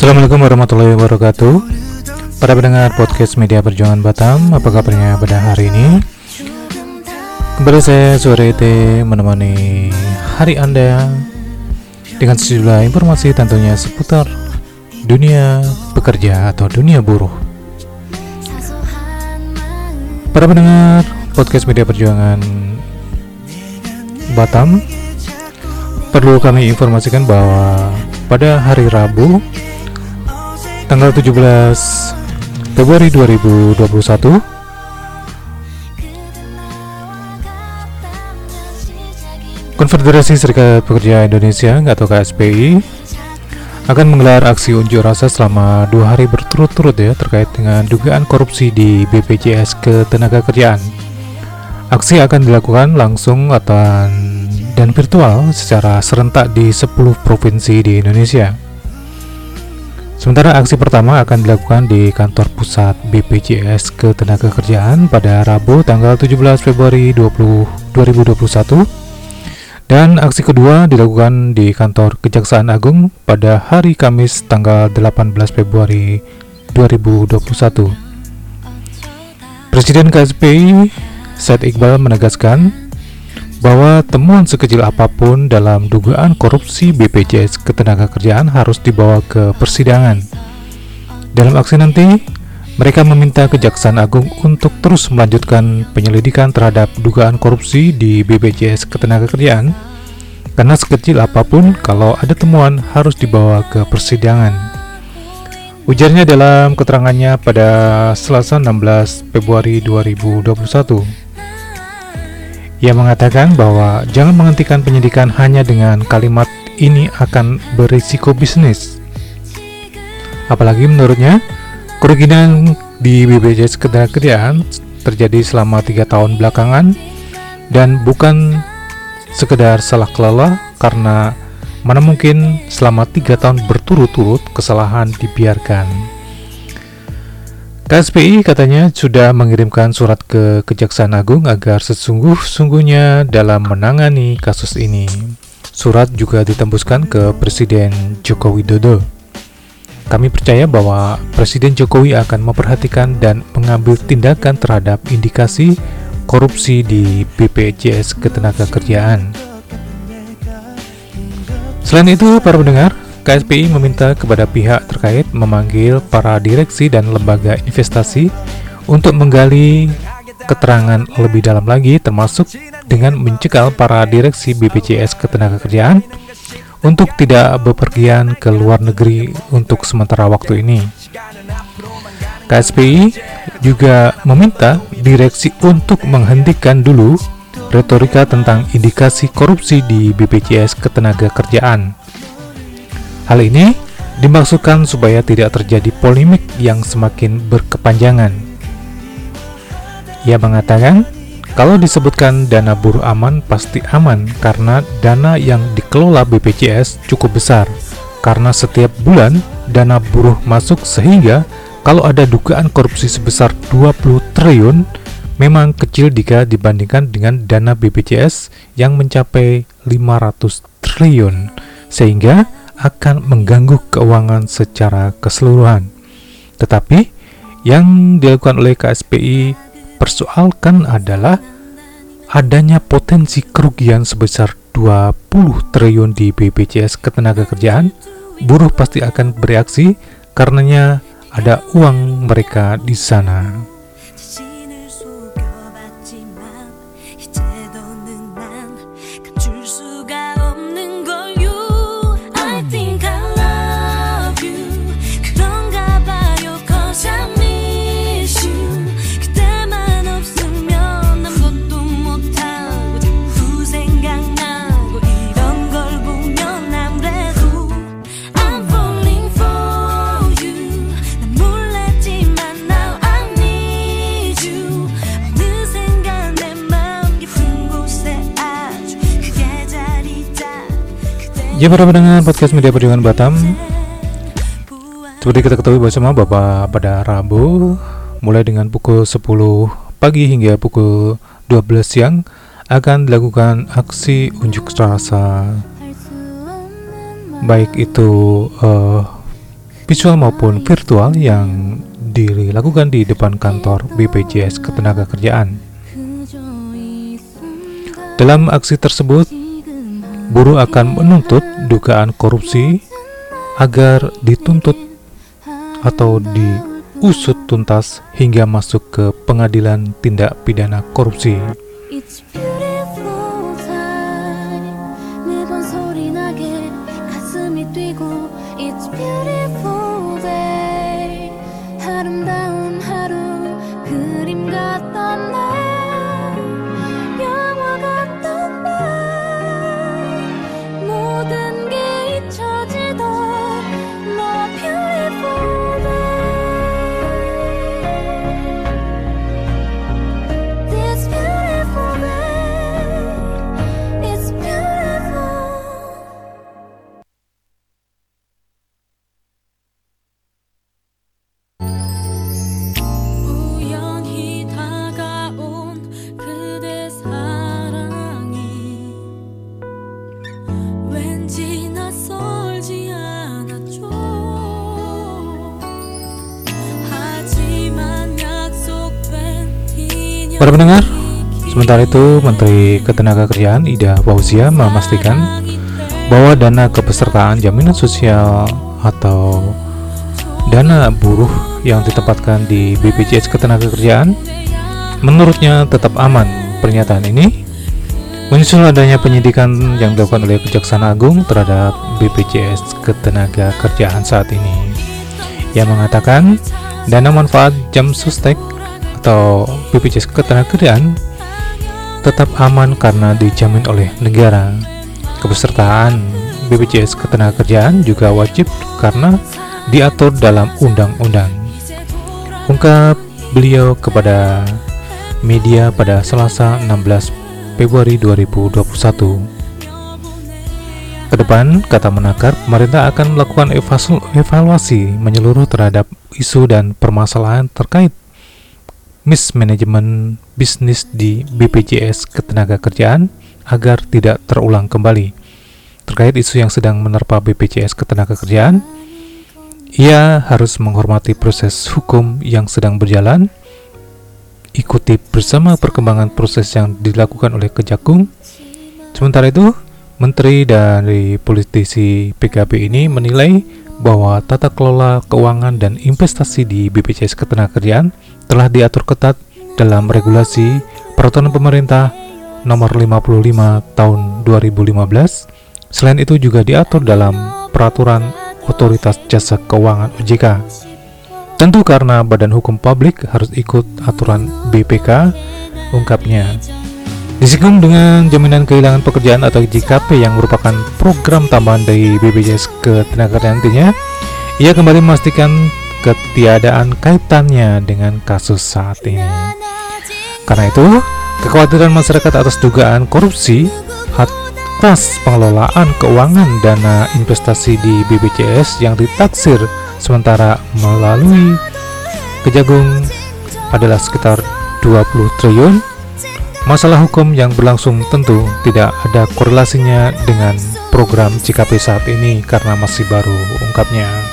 Assalamualaikum warahmatullahi wabarakatuh. Para pendengar podcast media perjuangan Batam Apa kabarnya pada hari ini? Kembali saya sore menemani hari Anda Dengan sejumlah informasi tentunya seputar dunia pekerja atau dunia buruh. Para pendengar podcast media perjuangan Batam Perlu kami informasikan bahwa pada hari Rabu tanggal 17 Februari 2021 Konfederasi Serikat Pekerja Indonesia atau KSPI akan menggelar aksi unjuk rasa selama dua hari berturut-turut ya terkait dengan dugaan korupsi di BPJS Ketenagakerjaan. Aksi akan dilakukan langsung atau dan virtual secara serentak di 10 provinsi di Indonesia. Sementara aksi pertama akan dilakukan di kantor pusat BPJS Ketenagakerjaan pada Rabu tanggal 17 Februari 20, 2021 dan aksi kedua dilakukan di kantor Kejaksaan Agung pada hari Kamis tanggal 18 Februari 2021. Presiden KSPI Said Iqbal menegaskan bahwa temuan sekecil apa pun dalam dugaan korupsi BPJS Ketenagakerjaan harus dibawa ke persidangan. Dalam aksi nanti, mereka meminta Kejaksaan Agung untuk terus melanjutkan penyelidikan terhadap dugaan korupsi di BPJS Ketenagakerjaan karena sekecil apa pun kalau ada temuan harus dibawa ke persidangan. Ujarnya dalam keterangannya pada Selasa 16 Februari 2021. Ia mengatakan bahwa jangan menghentikan penyidikan hanya dengan kalimat ini akan berisiko bisnis. Apalagi menurutnya, kerugian di BPJS Ketenagakerjaan terjadi selama tiga tahun belakangan dan bukan sekedar salah kelola karena mana mungkin selama tiga tahun berturut-turut kesalahan dibiarkan. KSPI katanya sudah mengirimkan surat ke Kejaksaan Agung agar sesungguh-sungguhnya dalam menangani kasus ini. Surat juga ditembuskan ke Presiden Joko Widodo. Kami percaya bahwa Presiden Jokowi akan memperhatikan dan mengambil tindakan terhadap indikasi korupsi di BPJS Ketenagakerjaan. Selain itu, para pendengar, KSPI meminta kepada pihak terkait memanggil para direksi dan lembaga investasi untuk menggali keterangan lebih dalam lagi termasuk dengan mencekal para direksi BPJS Ketenagakerjaan untuk tidak bepergian ke luar negeri untuk sementara waktu ini. KSPI juga meminta direksi untuk menghentikan dulu retorika tentang indikasi korupsi di BPJS Ketenagakerjaan Hal ini dimaksudkan supaya tidak terjadi polemik yang semakin berkepanjangan. Ia mengatakan, kalau disebutkan dana buruh aman pasti aman karena dana yang dikelola BPJS cukup besar karena setiap bulan dana buruh masuk sehingga kalau ada dugaan korupsi sebesar 20 triliun memang kecil jika dibandingkan dengan dana BPJS yang mencapai 500 triliun sehingga akan mengganggu keuangan secara keseluruhan. Tetapi yang dilakukan oleh KSPI persoalkan adalah adanya potensi kerugian sebesar 20 triliun di BPJS Ketenagakerjaan, buruh pasti akan bereaksi karenanya ada uang mereka di sana. Ya para pendengar podcast media perjuangan Batam Seperti kita ketahui bersama Bapak pada Rabu Mulai dengan pukul 10 pagi hingga pukul 12 siang Akan dilakukan aksi unjuk rasa Baik itu uh, visual maupun virtual yang dilakukan di depan kantor BPJS Ketenagakerjaan. Dalam aksi tersebut, buruh akan menuntut dugaan korupsi agar dituntut atau diusut tuntas hingga masuk ke pengadilan tindak pidana korupsi. Para pendengar, sementara itu Menteri Ketenagakerjaan Ida Fauzia memastikan bahwa dana kepesertaan jaminan sosial atau dana buruh yang ditempatkan di BPJS Ketenagakerjaan menurutnya tetap aman. Pernyataan ini menyusul adanya penyidikan yang dilakukan oleh Kejaksaan Agung terhadap BPJS Ketenagakerjaan saat ini yang mengatakan dana manfaat jam sustek atau BPJS Ketenagakerjaan tetap aman karena dijamin oleh negara. Kepesertaan BPJS Ketenagakerjaan juga wajib karena diatur dalam undang-undang. Ungkap beliau kepada media pada Selasa 16 Februari 2021. Ke depan, kata Menakar, pemerintah akan melakukan evaluasi menyeluruh terhadap isu dan permasalahan terkait mismanajemen bisnis di BPJS Ketenagakerjaan agar tidak terulang kembali. Terkait isu yang sedang menerpa BPJS Ketenagakerjaan, ia harus menghormati proses hukum yang sedang berjalan, ikuti bersama perkembangan proses yang dilakukan oleh Kejagung. Sementara itu, Menteri dari politisi PKB ini menilai bahwa tata kelola keuangan dan investasi di BPJS Ketenagakerjaan telah diatur ketat dalam regulasi peraturan pemerintah nomor 55 tahun 2015. Selain itu juga diatur dalam peraturan Otoritas Jasa Keuangan OJK. Tentu karena badan hukum publik harus ikut aturan BPK, ungkapnya. Disinggung dengan jaminan kehilangan pekerjaan atau JKP yang merupakan program tambahan dari BPJS Ketenagakerjaan nantinya, ia kembali memastikan ketiadaan kaitannya dengan kasus saat ini. Karena itu, kekhawatiran masyarakat atas dugaan korupsi atas pengelolaan keuangan dana investasi di BPJS yang ditaksir sementara melalui Kejagung adalah sekitar 20 triliun. Masalah hukum yang berlangsung tentu tidak ada korelasinya dengan program JKP saat ini karena masih baru ungkapnya.